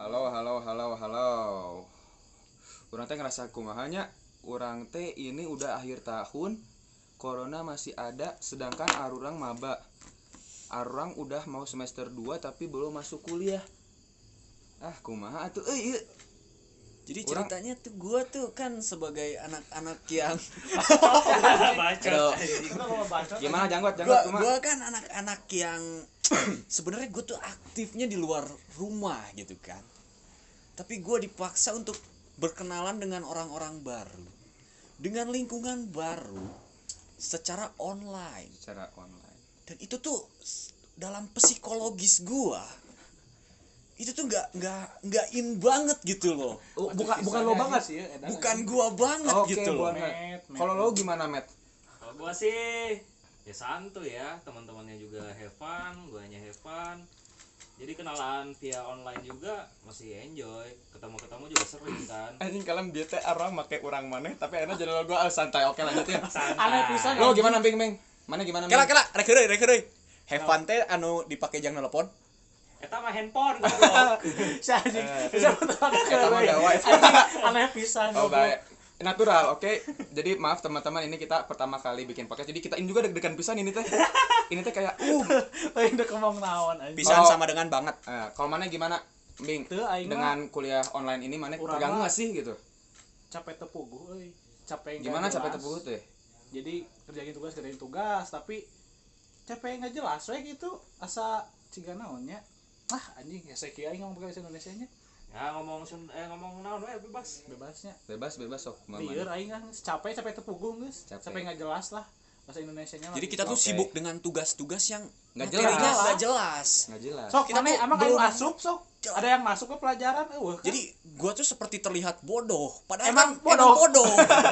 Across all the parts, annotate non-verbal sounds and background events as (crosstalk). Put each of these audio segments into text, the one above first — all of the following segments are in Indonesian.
Halo, halo, halo, halo. Urang teh ngerasa kumahanya, urang teh ini udah akhir tahun, corona masih ada, sedangkan arurang maba. Arurang udah mau semester 2 tapi belum masuk kuliah. Ah, kumaha atuh euy ieu. Jadi Orang- ceritanya tuh gua tuh kan sebagai anak-anak yang (laughs) Bacot. Gimana janggot, gua, janggot gua kan anak-anak yang (clears throat) sebenarnya gue tuh aktifnya di luar rumah gitu kan. Tapi gua dipaksa untuk berkenalan dengan orang-orang baru, dengan lingkungan baru, secara online. Secara online. Dan itu tuh dalam psikologis gua itu tuh nggak nggak nggak in banget gitu loh. Oh, bukan bukan lo banget. Bukan gua banget Oke, gitu loh. banget. Met, met. Kalau lo gimana, Met? Kalau gua sih ya santuy ya, teman-temannya juga have fun, guanya have fun. Jadi kenalan via online juga masih enjoy, ketemu-ketemu juga sering kan. (clears throat) Anjing kalian bieu teh arang make urang maneh, tapi akhirnya jadi lo gua ah, santai. Oke, lanjutin. Santai. Aneh pisan. Lo gimana, Bing, Bing? Mana gimana, Bing? Kela kela rek heureuy rek heureuy. Have fun teh anu dipake jang telepon. Eta mah handphone goblok. Anjing. (laughs) (laughs) Eh. Bisa mah dawa. Aneh pisan. (laughs) Oh baik, natural, oke. Jadi maaf teman-teman, ini kita pertama kali bikin podcast. Jadi kita ini juga deg-degan pisan ini teh. Ini teh kayak, uh. Lain udah ngomong naon anjing. Pisan Oh. sama dengan banget. Eh, kalau mana gimana, Bing? Teu aing mah Dengan kuliah online ini mana Urang terganggu nggak sih gitu? capek tepuguh euy. Capek Gimana jelas. capek tepuh teh? Jadi kerjain tugas kerjain tugas tapi capek nggak jelas we gitu asa ciga naonnya. Ah anjing ya saya kira aing ngomong pakai bahasa Indonesia nya Ya ngomong Sun- eh ngomong naon we bebas. bebasnya. Bebas, bebas sok. Lieur aing kan capek capek tepuguh geus. Capek. Capek nggak jelas lah bahasa Indonesia nya. Jadi kita tuh Oke. sibuk dengan tugas-tugas yang Nggak materinya jelas. nggak jelas. Nggak jelas. sok kita emang belum- masuk sok ada yang masuk ke pelajaran eueuh kan? Jadi gua tuh seperti terlihat bodoh. Padahal Emang kan bodoh. emang bodoh.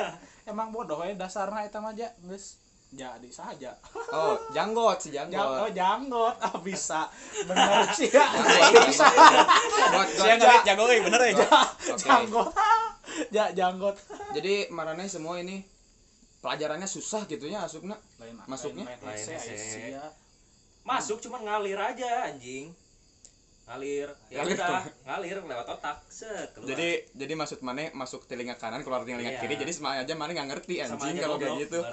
(laughs) emang bodoh ya dasarnya eta mah aja geus jadi saja. Oh, janggot si Jang, oh janggot. janggot ah bisa bener sih ya Janggot. bisa Got, got. Saya ngeliat jago euy bener ya. Janggot ja janggot Jadi marane semua ini pelajarannya susah gitu ya asupna. Masuknya? ya. Masuk cuman ngalir aja anjing. Ngalir. Ya Ngalir udah, ngalir lewat otak. Set, keluar. Jadi jadi maksud mana masuk telinga kanan keluar telinga Iya. kiri jadi sama aja mana nggak ngerti anjing kalau kayak gitu. (laughs)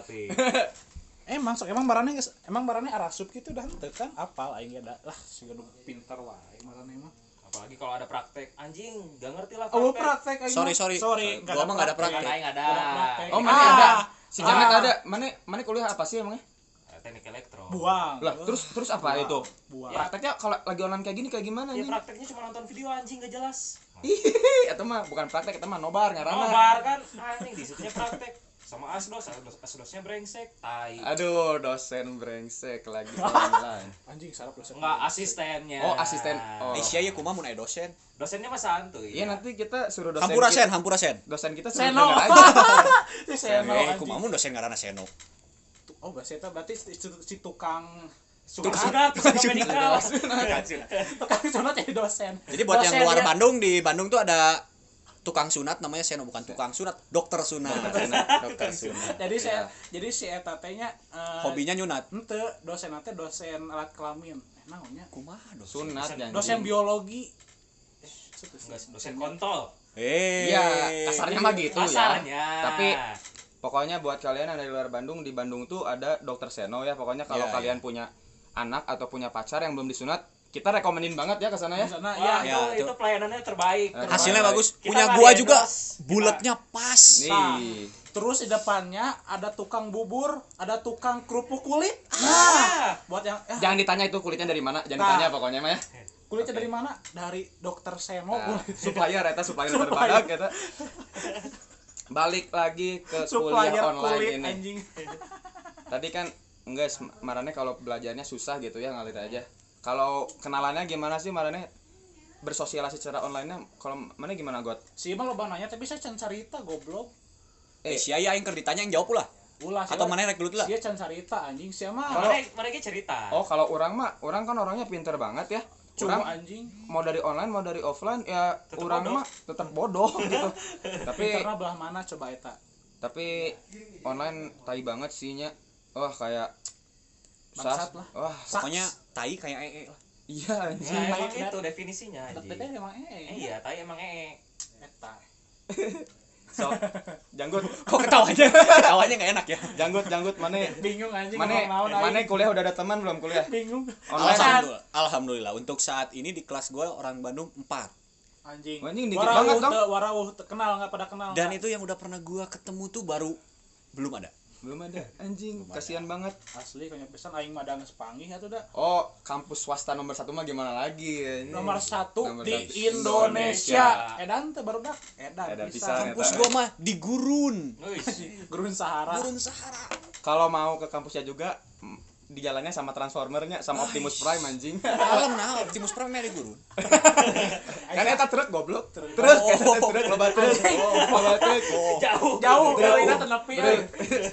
emang sok emang barangnya geus- emang barangnya arasup gitu dah teu kan apal aing ada lah sih pinter wae barangnya mah Apalagi kalau ada praktek anjing, gak ngerti lah oh praktek. praktek aing Sorry, sorry. sorry Gua mah nggak ada Kan praktek. aing ada. Ada praktek. Oh, mana Ah. ada? Si Jamet Ah. ada. Mana mana kuliah apa sih emangnya? Teknik elektro. buang Lah, terus terus apa itu? buang Prakteknya kalau lagi online kayak gini kayak gimana Ya nih? prakteknya cuma nonton video anjing gak jelas. (laughs) Ih, itu mah bukan praktek, itu mah nobar ngaranna. Nobar kan anjing di situnya praktek sama asdos, asdos asdosnya brengsek, tai. Aduh, dosen brengsek lagi online. (laughs) anjing sarap dosen Enggak asistennya. Oh, asisten. Oh. Aisyah ya kumaha mun dosen. Dosennya mah santuy. Iya, nanti kita suruh dosen Hampura sen, hampura sen. dosen kita suruh Seno. aja. (laughs) seno Eh, anjing. kumaha mun dosen ngaranna Seno. Oh bahasa eta berarti si, si tukang Tukang sunat, tukang medikal. tukang sunat jadi dosen Jadi buat yang Dosen luar dia- Bandung di Bandung tuh ada tukang sunat namanya Seno bukan tukang sunat, dokter sunat. Dokter sunat. jadi saya Iya. jadi si eta teh nya eh, Hobinya nyunat. ente dosen teh dosen alat kelamin eh naonnya Kumaha dosen? sunat janji. dosen biologi Enggak dosen kontol. Eh. Iya, kasarnya mah gitu ya. Kasarnya. Tapi pokoknya buat kalian yang dari luar Bandung di Bandung tuh ada dokter Seno ya. Pokoknya kalau Iya, kalian punya anak atau punya pacar yang belum disunat kita rekomenin banget ya ke sana ya. Wah, ya ya, itu, itu. pelayanannya terbaik. Eh, Hasilnya Terbaik. bagus. Kita Punya gua juga. bulatnya pas. nih terus di depannya ada tukang bubur ada tukang kerupuk kulit. Ah, buat yang eh, jangan ditanya itu kulitnya dari mana. Jangan Nah. ditanya pokoknya mah ya kulitnya Oke. dari mana? Dari dokter Seno. Nah, supplier eta supplier terbadak eta (laughs) balik lagi ke supplier kuliah online kulit ini. anjing. (laughs) Tadi kan enggak marane kalau belajarnya susah gitu ya ngalir aja. Kalau kenalannya gimana sih marane? Bersosialisasi secara online nya kalau mana gimana got si emang lo nanya tapi saya can carita goblok. Eh, sia ya aing keur ditanya yang jawab ulah. ulah Atau mana rek dulu lah. Sia can carita anjing. Sia mah Kalau- mereka mereka cerita. oh kalau orang mah orang kan orangnya pinter banget ya cuma orang anjing mau dari online mau dari offline ya Tetep orang bodoh. mah tetap bodoh (laughs) gitu tapi pinterna belah mana coba eta tapi online tai banget sih nya wah kayak Bangsat sas- lah. wah Saks. Pokoknya tai kayak ee lah. iya anjing Nah, emang itu definisinya tapi anjing. teh emang Eh, iya, tai emang ee. eta (laughs) sok (laughs) janggut. Kok ketawanya? (laughs) Ketawanya nggak enak ya? Janggut janggut. Mana bingung anjing mana mana kuliah udah ada teman belum kuliah? Bingung. Online. Alhamdulillah. Alhamdulillah. Untuk saat ini di kelas gue orang Bandung 4 anjing. Anjing dikit Warawuh banget dong. warawuh kenal nggak pada kenal dan itu yang udah pernah gue ketemu tuh baru belum ada belum ada. (laughs) Anjing Belum ada. kasihan banget. Asli kayaknya pesan aing mah ada geus panggih atuh da oh kampus swasta nomor satu mah gimana lagi? Anjing. nomor satu Nomor di satu. Indonesia. Indonesia. edan teh baru dak edan, Edan bisa kampus gue mah di Gurun. (laughs) Gurun Sahara. Gurun Sahara. Kalau mau ke kampusnya juga di jalannya sama transformernya sama Optimus Prime anjing. Alam nah Optimus Prime di Gurun (laughs) kan eta truk goblok. Truk. truk eta teh truk loba truk. Loba truk. Jauh. jauh. Truk. keurina teu nepi Truk.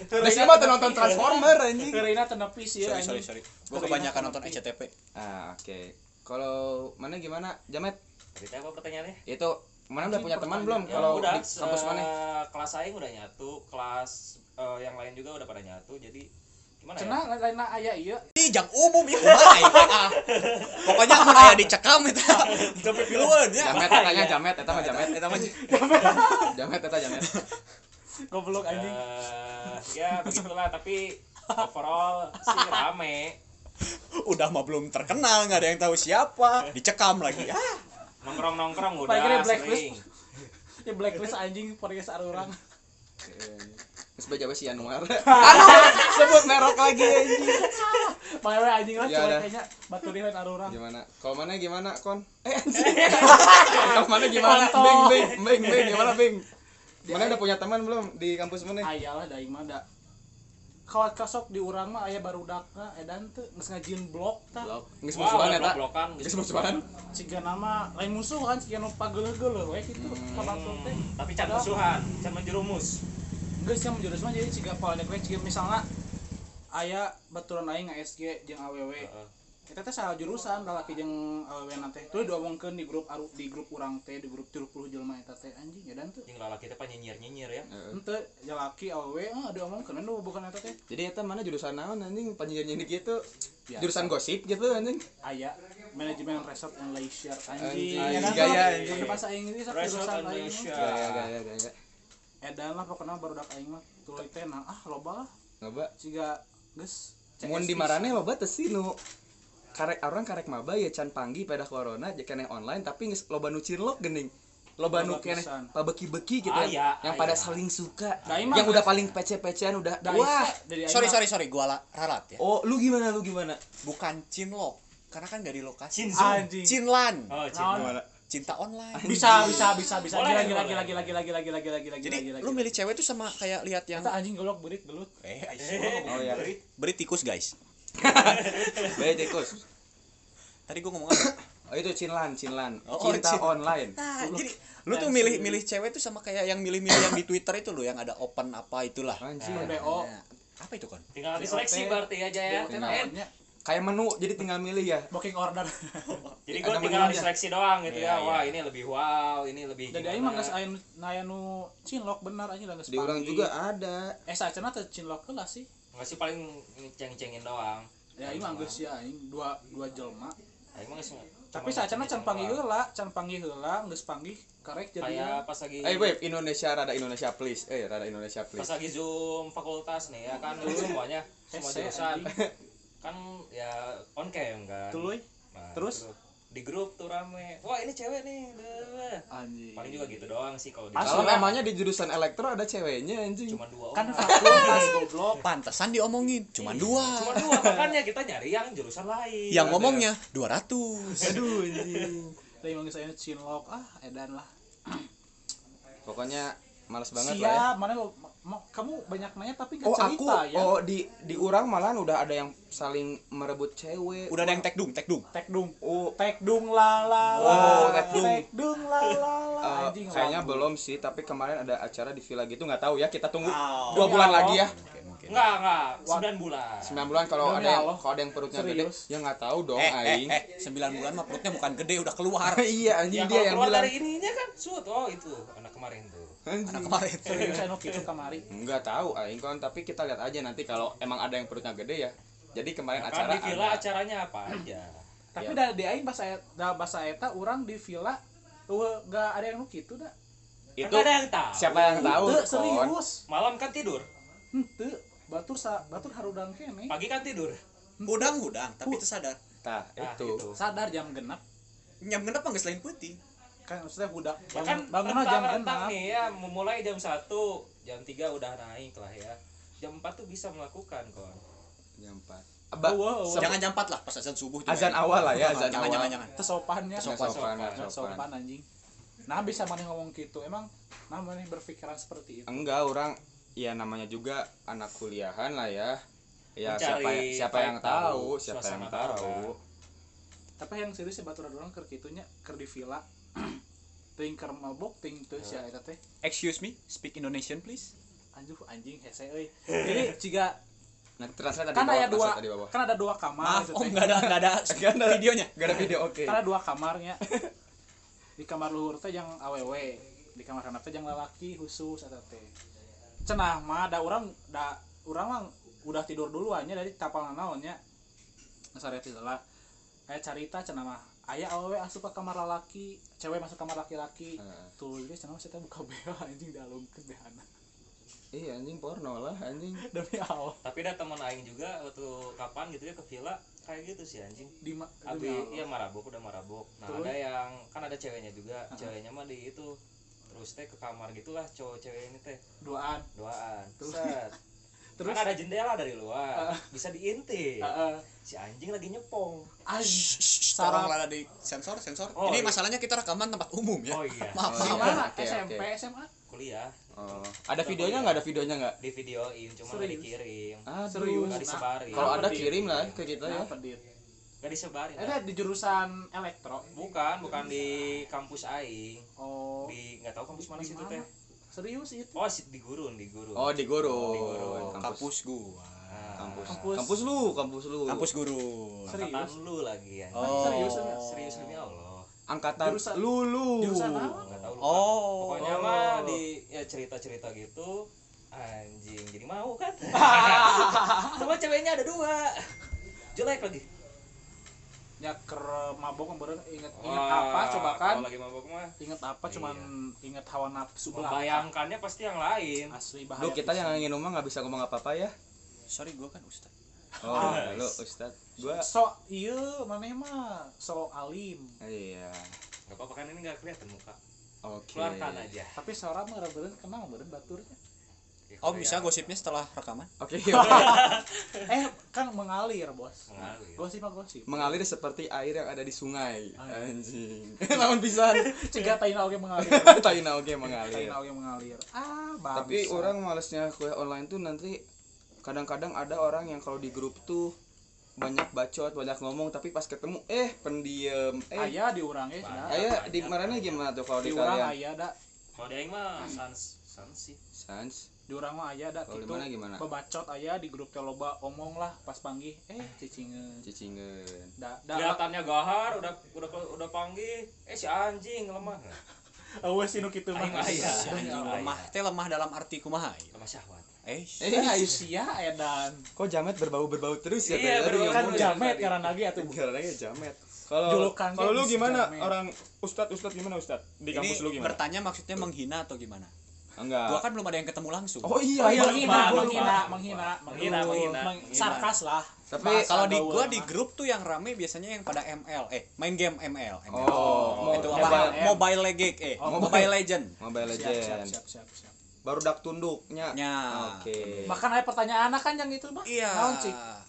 Geus ieu mah teu nonton Transformer anjing. Keurina teu nepi sih sorry sorry sorry. Gue kebanyakan nonton SCTV ah oke. Kalau mana gimana? Jamet? Cerita apa pertanyaannya? itu mana udah punya teman belum? Ya, kalau udah, di kampus mana? kelas aing udah nyatu, kelas eh, yang lain juga udah pada nyatu. Jadi cenah ya? lain aya ieu ini jang umum ya kumaha ya ah. pokoknya amun aya dicekam eta sampai piluan ya Jamet katanya Jamet eta mah Jamet eta mah Jamet eta Jamet goblok anjing Eh, ya begitulah tapi overall sih rame. udah mah belum terkenal nggak ada yang tahu siapa dicekam lagi ah Nongkrong nongkrong Paling kira udah blacklist. sering. ya blacklist anjing podcast orang Terus baca si Anwar? (laughs) Aduh sebut merek lagi anjing. (laughs) Mawe anjing lah Ya udah. kayaknya batu di lain arurang gimana? Kalau mana gimana kon? Eh (laughs) anjing. Kalau mana gimana? Bing bing bing bing gimana bing? Mana udah punya teman belum di kampus mana? Ayalah da mah da kawat kasok di urang mah aya barudakna edan teu geus ngajieun blok tah. Nggak Wow, musuhan eta blok-blokan. Nggak gitu. musuhan ciga nama lain musuh kan ciga nu pageuleuh-geuleuh we kitu teh. Tapi can musuhan, can menjerumus. Geus yang menjurus mah jadi ciga poledek we ciga misalnya aya baturan aing nge-SG jeung AWW Heeh. kita teh salah jurusan lalaki jeung AWW nanti tuh diomongkeun di grup aru di grup urang teh di grup 30 jelema eta teh anjing edan teu Jeung lalaki teh nyinyir-nyinyir ya. Heeh. ente jalaki AWW ah diomongkeun anu bukan eta teh jadi eta mana jurusan naon anjing panjang gitu Biasa. jurusan gosip gitu anjing aya manajemen resort and leisure Anjing, anjing gaya, anjing. Bahasa Inggris sak Resort jurusan and aing leisure. gaya gaya gaya edan lah pokoknya baru dak aing mah. Tuluy teh nah ah loba lah. Ngoba ciga geus mun di marane loba teh sih nu. Karek orang karek maba ya can panggih pada corona jadi keneh online tapi geus loba nu cinlok gening. Loba nu Loba keneh pabeki-beki gitu Aya, yang pada saling suka. Yang udah paling pece-pecean udah Da, wah. dari sorry sorry sorry gua la- ralat ya. Oh lu gimana lu gimana? Bukan cinlok karena kan gak di lokasi cinlan. Oh, Naon? Cinta. online. Bisa bisa bisa bisa. Boleh, gila gila boleh. gila gila gila gila gila gila gila jadi gila lu milih cewek tuh sama kayak lihat yang Eta anjing golok berit gelut. Eh Oh, iya. beri tikus guys. (laughs) Baik tikus. Tadi gua ngomong apa? Oh itu cinlan cinlan. Oh, cinta cin- online. Nah jadi lu tuh milih milih cewek tuh sama kayak yang milih-milih yang di Twitter itu loh yang ada open apa itulah. Anjing. Nah. BO Nah, apa itu kan Tinggal OT. berarti aja ya. Kayak menu jadi tinggal milih ya. Booking order. (laughs) Jadi gue tinggal menunya. diseleksi doang gitu Iya, ya. Wah, iya. ini lebih wow, ini lebih jadi aing mah geus aya nu aya nu cinlok bener anjing lah geus di orang juga ada. Eh sacana teh cinlok heula sih. Enggak sih paling ceng-cengin doang. ya aing mah geus ya aing dua dua jelma. Aing mah geus tapi sacana can panggil heula can panggil heula geus panggil karek jadi kayak pas lagi eh web Indonesia rada Indonesia please. Eh rada Indonesia pas please. lagi zoom fakultas nih ya kan? Semuanya. (laughs) Semua jurusan. Kan ya on cam kan. Tuluy Nah, terus? gitu. di grup tuh rame. Wah ini cewek nih anjing. Paling juga gitu doang sih kalau di Asli kalau lah. emangnya di jurusan elektro ada ceweknya anjing. Cuma dua kan orang. fakultas goblok. Pantesan diomongin. Cuma dua. cuma dua. Makanya kita nyari yang jurusan lain. Yang Ada. ngomongnya 200 aduh anjing. Tapi emang geus aya nu cinlok ah edan lah. Pokoknya males banget lah ya. siap mana lo kamu banyak nanya tapi gak Oh aku cerita ya oh di di orang malahan udah ada yang saling merebut cewek. udah ada yang tekdung tekdung tekdung Oh tekdung la la la Oh, tekdung. tekdung la la la eh, anjing kayaknya lagu. belum sih, tapi kemarin ada acara di villa gitu nggak tahu ya. Kita tunggu Oh. dua bulan Allah. lagi ya. enggak enggak sembilan bulan Sembilan bulan kalau ada yang kalau ada yang perutnya gede, Serius? ya nggak tahu dong eh, eh, aing. eh, 9 bulan mah perutnya bukan gede udah keluar (laughs) iya anjing ya dia yang keluar bilang. dari ininya kan sud oh itu anak kemarin tuh. Anak kemarin. Serius (laughs) anu kitu kamari Nggak tahu aing kon, tapi kita lihat aja nanti kalau emang ada yang perutnya gede ya. Jadi kemarin Ya acara kan di villa ada. acaranya apa aja. Tapi Ya. da di aing bahasa da bahasa eta urang di villa eueuh gak ada yang nu kitu da itu Kan ada yang tahu. siapa yang tahu serius. Malam kan tidur. Henteu batur sa batur harudang kene. Pagi kan tidur. Hudang hudang, tapi itu sadar. tah Nah, itu. gitu. sadar jam genap. Nyam genep nggak selain putih. Kan maksudnya budak Ya bangun kan bangun jam rentang-rentang genap nih ya memulai jam 1 jam 3 udah naik lah ya. Jam 4 tuh bisa melakukan kon jam 4 Aba, Wow, wow. sep- Jangan jam 4 lah pas azan subuh. azan eh. awal lah ya azan jangan, awal. jangan, jangan. tesopannya Sopan, Sopan, sopan, sopan. sopan anjing. Nah bisa mana ngomong gitu? Emang nah mana berpikiran seperti itu? Enggak orang ya namanya juga anak kuliahan lah ya. Ya siapa Mencari siapa yang tahu, tahu siapa yang tahu. Tapi yang serius sih batur orang keur kitunya keur di villa (clears throat) ting keur mabok ting teu sia eta teh. Excuse me, speak Indonesian please. anjuh anjing hese euy jadi (laughs) jika nanti translate tadi kan ada dua translate tadi bawah. kan ada dua kamar Maaf, gitu oh nggak ada nggak ada (laughs) Nggak ada. videonya. gak ada video oke. Kan ada dua kamarnya. Di kamar luhur teh yang awewe di kamar handap teh yang lalaki khusus eta teh. Cenah mah da urang da urang mah udah tidur duluan nya dari tapal naonnya ngasare teh lah aya carita cenah mah aya awewe asup ke kamar lalaki cewek masuk kamar laki-laki. Heeh. tuh guys cenah saya buka (laughs) bea anjing dialungkeun behana iya anjing porno lah anjing. (laughs) Demi Allah. Tapi ada teman aing juga waktu kapan gitu ya ke villa kayak gitu sih anjing. Di ma- Abi iya marabok udah marabok. Nah Terus? ada yang kan ada ceweknya juga. Heeh. ceweknya mah di itu terus teh ke kamar gitulah cowok cewek ini teh. Duaan doaan. Terus? set (laughs) terus? Kan ada jendela dari luar bisa diintip Heeh. si anjing lagi nyepong. Anjing Sarang lah di sensor sensor. Oh, Ini iya. masalahnya kita rekaman tempat umum ya. oh iya. Maaf, Oh, mana? Oke, SMP. SMA kuliah. Oh. Ada videonya nggak? Ada videonya nggak? Di videoin cuma nggak dikirim. Aduh. Serius? nggak disebarin. Kalau ada kirim lah ke kita ya. Nggak disebarin Eta di jurusan elektro. bukan bukan di kampus aing. Oh. di nggak tahu kampus mana situ mana? teh Serius itu. oh di gurun di gurun oh di guru Di Guru. Kampus gua. Nah, kampus Kampus. kampus lu kampus lu Kampus guru. Serius? angkatan lu lagi ya Oh. Serius, enggak? serius demi Allah angkatan Jurusan- lulu Jurusan apa? nggak tahu lupa. Oh. pokoknya mah di ya cerita cerita gitu anjing jadi mau kan (laughs) cuma ceweknya ada dua jelek lagi Ya ker mabok kemarin inget inget Wah, apa coba kan? lagi mabok mah Inget apa Iya. cuman inget hawa nafsu belaka. membayangkannya pasti yang lain Asli bahaya. lu kita yang ngangin rumah nggak bisa ngomong apa apa ya Sorry gua kan ustad. oh Ah. lu ustad gua so iya mana mah so alim. iya nggak apa-apa kan ini nggak kelihatan muka oke keluarkan aja Tapi seorang mah beren kenal beren baturnya. Ya, Oh kayak bisa gosipnya setelah rekaman? oke (laughs) Eh kan mengalir bos. mengalir. Gosip mah gosip. mengalir seperti air yang ada di sungai Air. anjing (laughs) namun pisan Cegah taina oge mengalir. (laughs) taina oke mengalir Taina oge mengalir. Ah, bagus. tapi orang malesnya kuliah online tuh nanti kadang-kadang ada orang yang kalau di grup tuh banyak bacot banyak ngomong tapi pas ketemu eh pendiam eh aya diurangnya Banyak. dah. aya di mana gimana tuh kalau di Diurang kalian aya da. Kalau di aing mah sans sans sih sans Diurang mah aya da kalau di kitu. mana gimana Pebacot aya di grup teh loba omong lah pas panggih eh cicingeun. cicingeun Da da. kelihatannya gahar udah udah udah panggil eh si anjing lemah (laughs) Eueuh sih nu kitu mah. Lemah. Teh lemah dalam arti kumaha? ya? lemah syahwat Eh, eh Eh, sia edan. kok jamet berbau berbau terus ya Iya, berbau- Kan jamet karena lagi atuh. Gara lagi jamet kalau Julukan kalau lu gimana jamet. orang ustad ustad gimana ustad di ini kampus lu gimana bertanya maksudnya menghina atau gimana? enggak Gua kan belum ada yang ketemu langsung. oh iya Oh, iya menghina, lupa. menghina, menghina, Menghina, menghina. Meng- sarkas lah. Tapi Bahasa Kalau di gua di grup tuh yang rame biasanya yang pada ML, eh main game ML. ML. Oh, itu apa? mobile. Mobile Legend, eh Oh, Mobile Legend. Mobile Siap, siap, Legend siap, siap, siap. baru dak tunduknya Nya. oke Bahkan ada pertanyaan anak kan yang itu, Bang. Iya.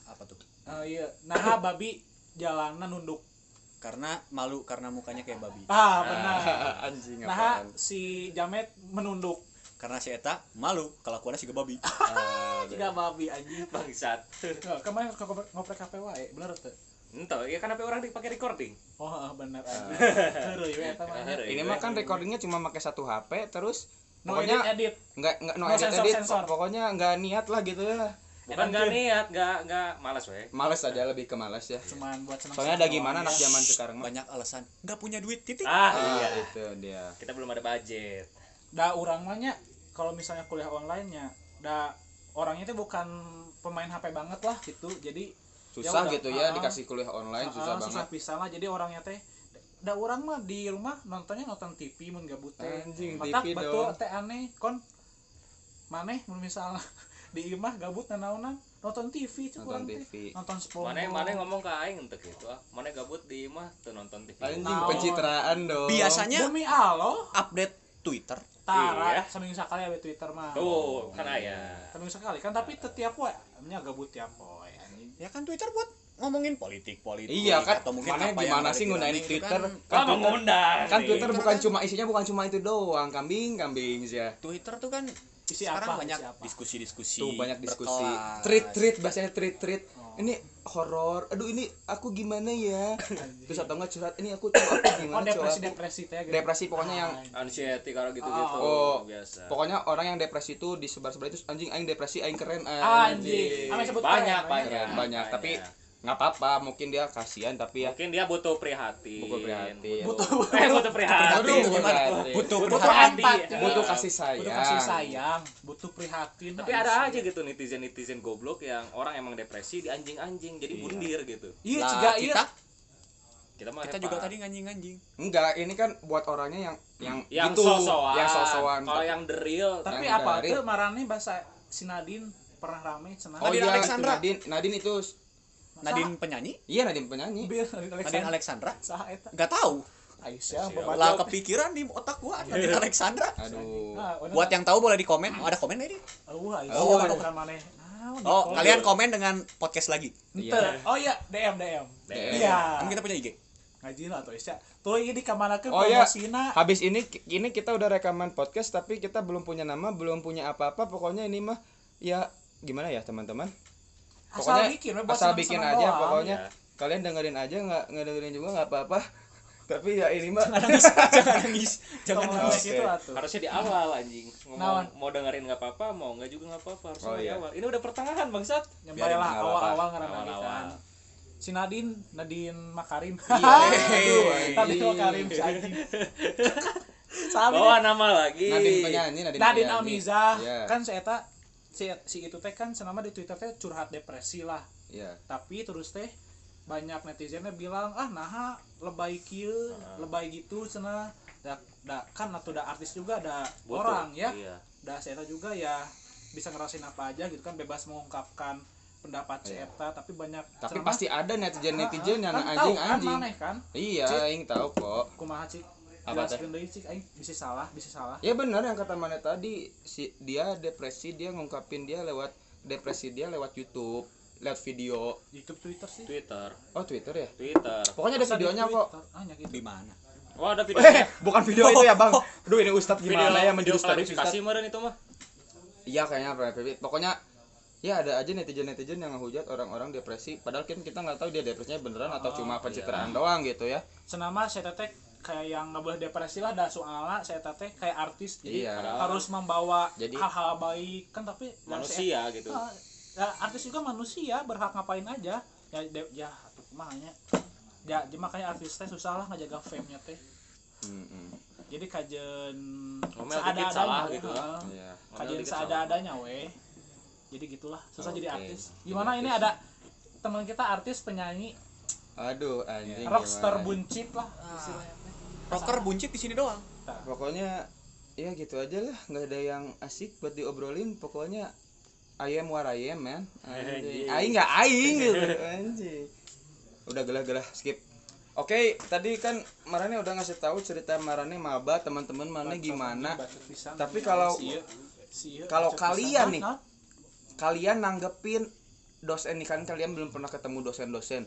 Apa tuh? Oh iya. Nah, babi jalanan nunduk. Karena malu karena mukanya kayak babi. Ah, benar. anjing Nah, apaan si Jamet menunduk. Karena si Eta malu kelakuannya si babi. Ah, (laughs) Jika babi anjing. bangsat Nah, kemarin ngoprek ngoprek HP wae, bener tuh. entah ya kenapa orang dipakai recording Oh, anjing. Heureuy we eta mah. Heureuy. ini mah kan recordingnya cuma pakai satu HP terus No pokoknya edit edit. nggak nggak no, No edit sensor, edit sensor. pokoknya nggak niat lah gitu ya bukan nggak niat nggak nggak. Malas weh males aja lebih ke males ya. Cuman buat senang. soalnya ada gimana anak zaman sekarang Banyak alasan. Nggak punya duit titik. ah Ah, iya. itu dia. Kita belum ada budget. Da urang mah nya kalau misalnya kuliah online nya da orangnya itu bukan pemain HP banget lah gitu. Jadi susah udah, gitu ya ah. dikasih kuliah online susah Ah, banget. pisan lah. Jadi orangnya teh da orang mah di rumah nontonnya nonton TV mun gabut teh. Anjing, Matak TV betul dong. teh aneh kon. Maneh mun misalnya di imah gabut nanaonan nonton TV cek Nonton. TV. nonton SpongeBob mana mana ngomong ke aing entek gitu ah mana gabut di mah tuh nonton TV anjing Naon. pencitraan dong Biasanya demi Allah update Twitter. tara Iya. seminggu sekali ada Twitter mah tuh kan aya seminggu sekali kan tapi setiap we nya gabut tiap poe anjing Ya kan Twitter buat ngomongin politik politik Iya kan, atau mungkin mana gimana sih ngunain rame itu Twitter? kan, Kan kan Twitter, kan. Twitter bukan kan- cuma isinya bukan cuma itu doang, kambing kambing sih ya. Twitter tuh kan Isi sekarang apa? banyak diskusi-diskusi Tuh banyak diskusi. Treat treat bahasanya treat treat. Oh. Ini horor. Aduh ini aku gimana ya? (laughs) Terus atau enggak curhat ini aku tuh aku oh gimana depresi curhat. depresi teh gitu. Depresi pokoknya yang anxiety kalau gitu-gitu Oh. biasa pokoknya orang yang depresi itu disebar-sebar itu anjing aing depresi aing keren anjing Ame sebut banyak keren, banyak banyak tapi nggak apa-apa mungkin dia kasihan tapi ya. Mungkin dia butuh prihatin. Butuh prihatin. butuh (laughs) eh butuh prihatin. Aduh, Butuh prihatin. Butuh butuh butuh kasih sayang. butuh kasih sayang. Butuh prihatin. Tapi ada aja gitu netizen netizen goblok yang orang emang depresi di anjing anjing jadi Iya. bundir gitu. Iya ciga iya. kita kita mah kita juga tadi nganjing-nganjing. Enggak, ini kan buat orangnya yang yang, yang gitu, sosokan yang sosokan. kalau yang the real tapi apa tuh marane bahasa si Nadine? Pernah rame cenah? Oh Nadine iya, Alexandra. Nadine, Nadine itu Nadine penyanyi, iya Nadine penyanyi. Nadine Nadine Alexandra Alexandra. saha eta Gak tahu. Aisyah Lah kepikiran di otak gua Nadine Alexandra. Aduh. Nah, udah Buat yang tahu boleh di komen. Oh, ada komen nggak ini? Oh, Aisyah Oh. bukan maneh. Naon, di Oh, komen. kalian komen dengan podcast lagi. Iya. Oh iya, DM DM. Iya. Kan kita punya IG. Ngaji lah tuh Aisyah. Tuh ini kamanakeun Oh iya, habis ini ini kita udah rekaman podcast tapi kita belum punya nama, belum punya apa-apa. Pokoknya ini mah ya gimana ya teman-teman? Asal Pokoknya bikin, we, buat asal bikin senang-senang aja doang. pokoknya. Iya. Kalian dengerin aja nggak nggak dengerin juga nggak apa-apa. (laughs) tapi ya ini mah Jangan nangis. (laughs) Jangan nangis. nangis gitu atuh. harusnya di awal anjing Naon? ngomong mau dengerin nggak apa-apa mau nggak juga nggak apa-apa harusnya Oh, di iya. awal ini udah pertengahan bangsat Nyembah Biarin, lah nggak apa-apa. awal-awal ngaranna Awal-awal. kan. Si Nadine, Nadine Makarim. Iya. (laughs) Aduh, Anjing. Nadine Makarim si anjing. Sabi bawa nama lagi Nadine penyanyi, Nadine, Nadine. Amiza Iya. kan si eta si, si itu teh kan senama di Twitter teh curhat depresi lah. Iya. Tapi terus teh banyak netizennya bilang ah nah lebay kieu, Ah. lebay gitu cenah. Da, da, kan atuh da artis juga ada orang ya. iya. Da si eta juga ya bisa ngerasain apa aja gitu kan bebas mengungkapkan pendapat si Iya. eta tapi banyak Tapi pasti ada netizen-netizen Ah, ah, yang kan anjing-anjing. kan maneh kan Iya, aing tahu kok. kumaha cik Apa cik aing bisa salah bisa salah Ya benar yang kata mana tadi, si dia depresi dia ngungkapin dia lewat depresi dia lewat YouTube, lewat video. YouTube Twitter sih Twitter Oh, Twitter ya? Twitter Pokoknya ada Masa di videonya kok. Ah gitu Di mana? oh ada (laughs) Eh, videonya bukan video itu ya, Bang. (laughs) Aduh, ini Ustadz video gimana ya video menjurus terus klarifikasi Ustadz? meren itu mah Iya kayaknya PPP. Pokoknya ya ada aja netizen-netizen yang ngehujat orang-orang depresi padahal kan kita nggak tahu dia depresinya beneran atau Oh, cuma iya. pencitraan doang gitu ya. senama saya teteh kayak yang nggak boleh depresi lah dah soalnya saya teteh kayak artis jadi Iya. harus membawa Jadi- hal-hal baik kan tapi manusia gitu saya- Ah, ya, artis juga manusia berhak ngapain aja ya de, ya atuh makanya ya jadi makanya artis teh susah lah ngajaga fame nya teh Mm-mm. jadi kajen dikit salah gitu. heeh. Iya. kajen Ngomel dikit seada-adanya weh jadi gitulah susah jadi Oke. artis gimana Jadi ini artis. ada teman kita artis penyanyi Aduh, anjing. rockstar gimana? buncit lah istilahnya Rocker buncit di sini doang. Tah. Pokoknya ya gitu aja lah, nggak ada yang asik buat diobrolin. Pokoknya ayam war ayam, man. Aing nggak aing gitu. Anjing. Udah gelah-gelah skip. Oke, tadi kan Marane udah ngasih tahu cerita Marane maba, teman-teman Marane gimana. Tapi kalau- si ieu kalau kalian nih, Nah, Kalian nanggepin dosen nih kan kalian belum pernah ketemu dosen-dosen.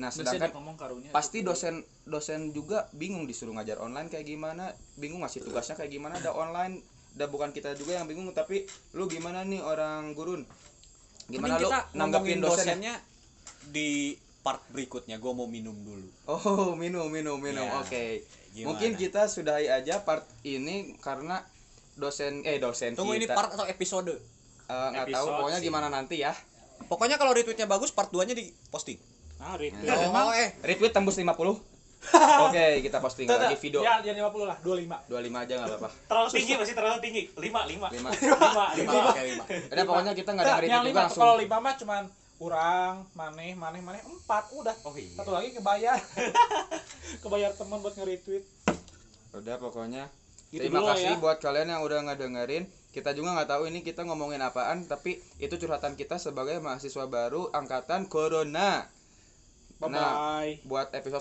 Nah, sedangkan ngomong karunya pasti dosen dosen juga bingung disuruh ngajar online kayak gimana bingung ngasih tugasnya kayak gimana ada online ada bukan kita juga yang bingung tapi lu gimana nih orang gurun gimana Mending lu ngomongin dosennya di part berikutnya. Gua mau minum dulu. oh (laughs) minum minum minum Ya, oke gimana? mungkin kita sudahi aja part ini karena dosen eh dosen Tunggu ini kita part atau episode. eh, nggak tahu Episode pokoknya sih. gimana nanti ya Pokoknya kalau retweetnya bagus, part 2 nya di posting. Nah retweet Oh, eh. retweet tembus 50 (laughs) oke kita posting Tuh, lagi video. Ya ya 50 lah 25 25 aja nggak apa-apa. Terlalu tinggi masih terlalu tinggi. Lima lima. Lima. (laughs) lima Lima, lima oke, lima. Udah pokoknya kita nggak ada Nah, retweet yang juga lima langsung. kalau lima mah cuman kurang maneh maneh maneh. Empat udah. Oh iya. Satu lagi kebayar. (laughs) Kebayar teman buat nge-retweet. Udah pokoknya. Gitu terima kasih ya. buat kalian yang udah ngedengerin kita juga nggak tahu ini kita ngomongin apaan tapi itu curhatan kita sebagai mahasiswa baru angkatan corona bye Nah, bye buat episode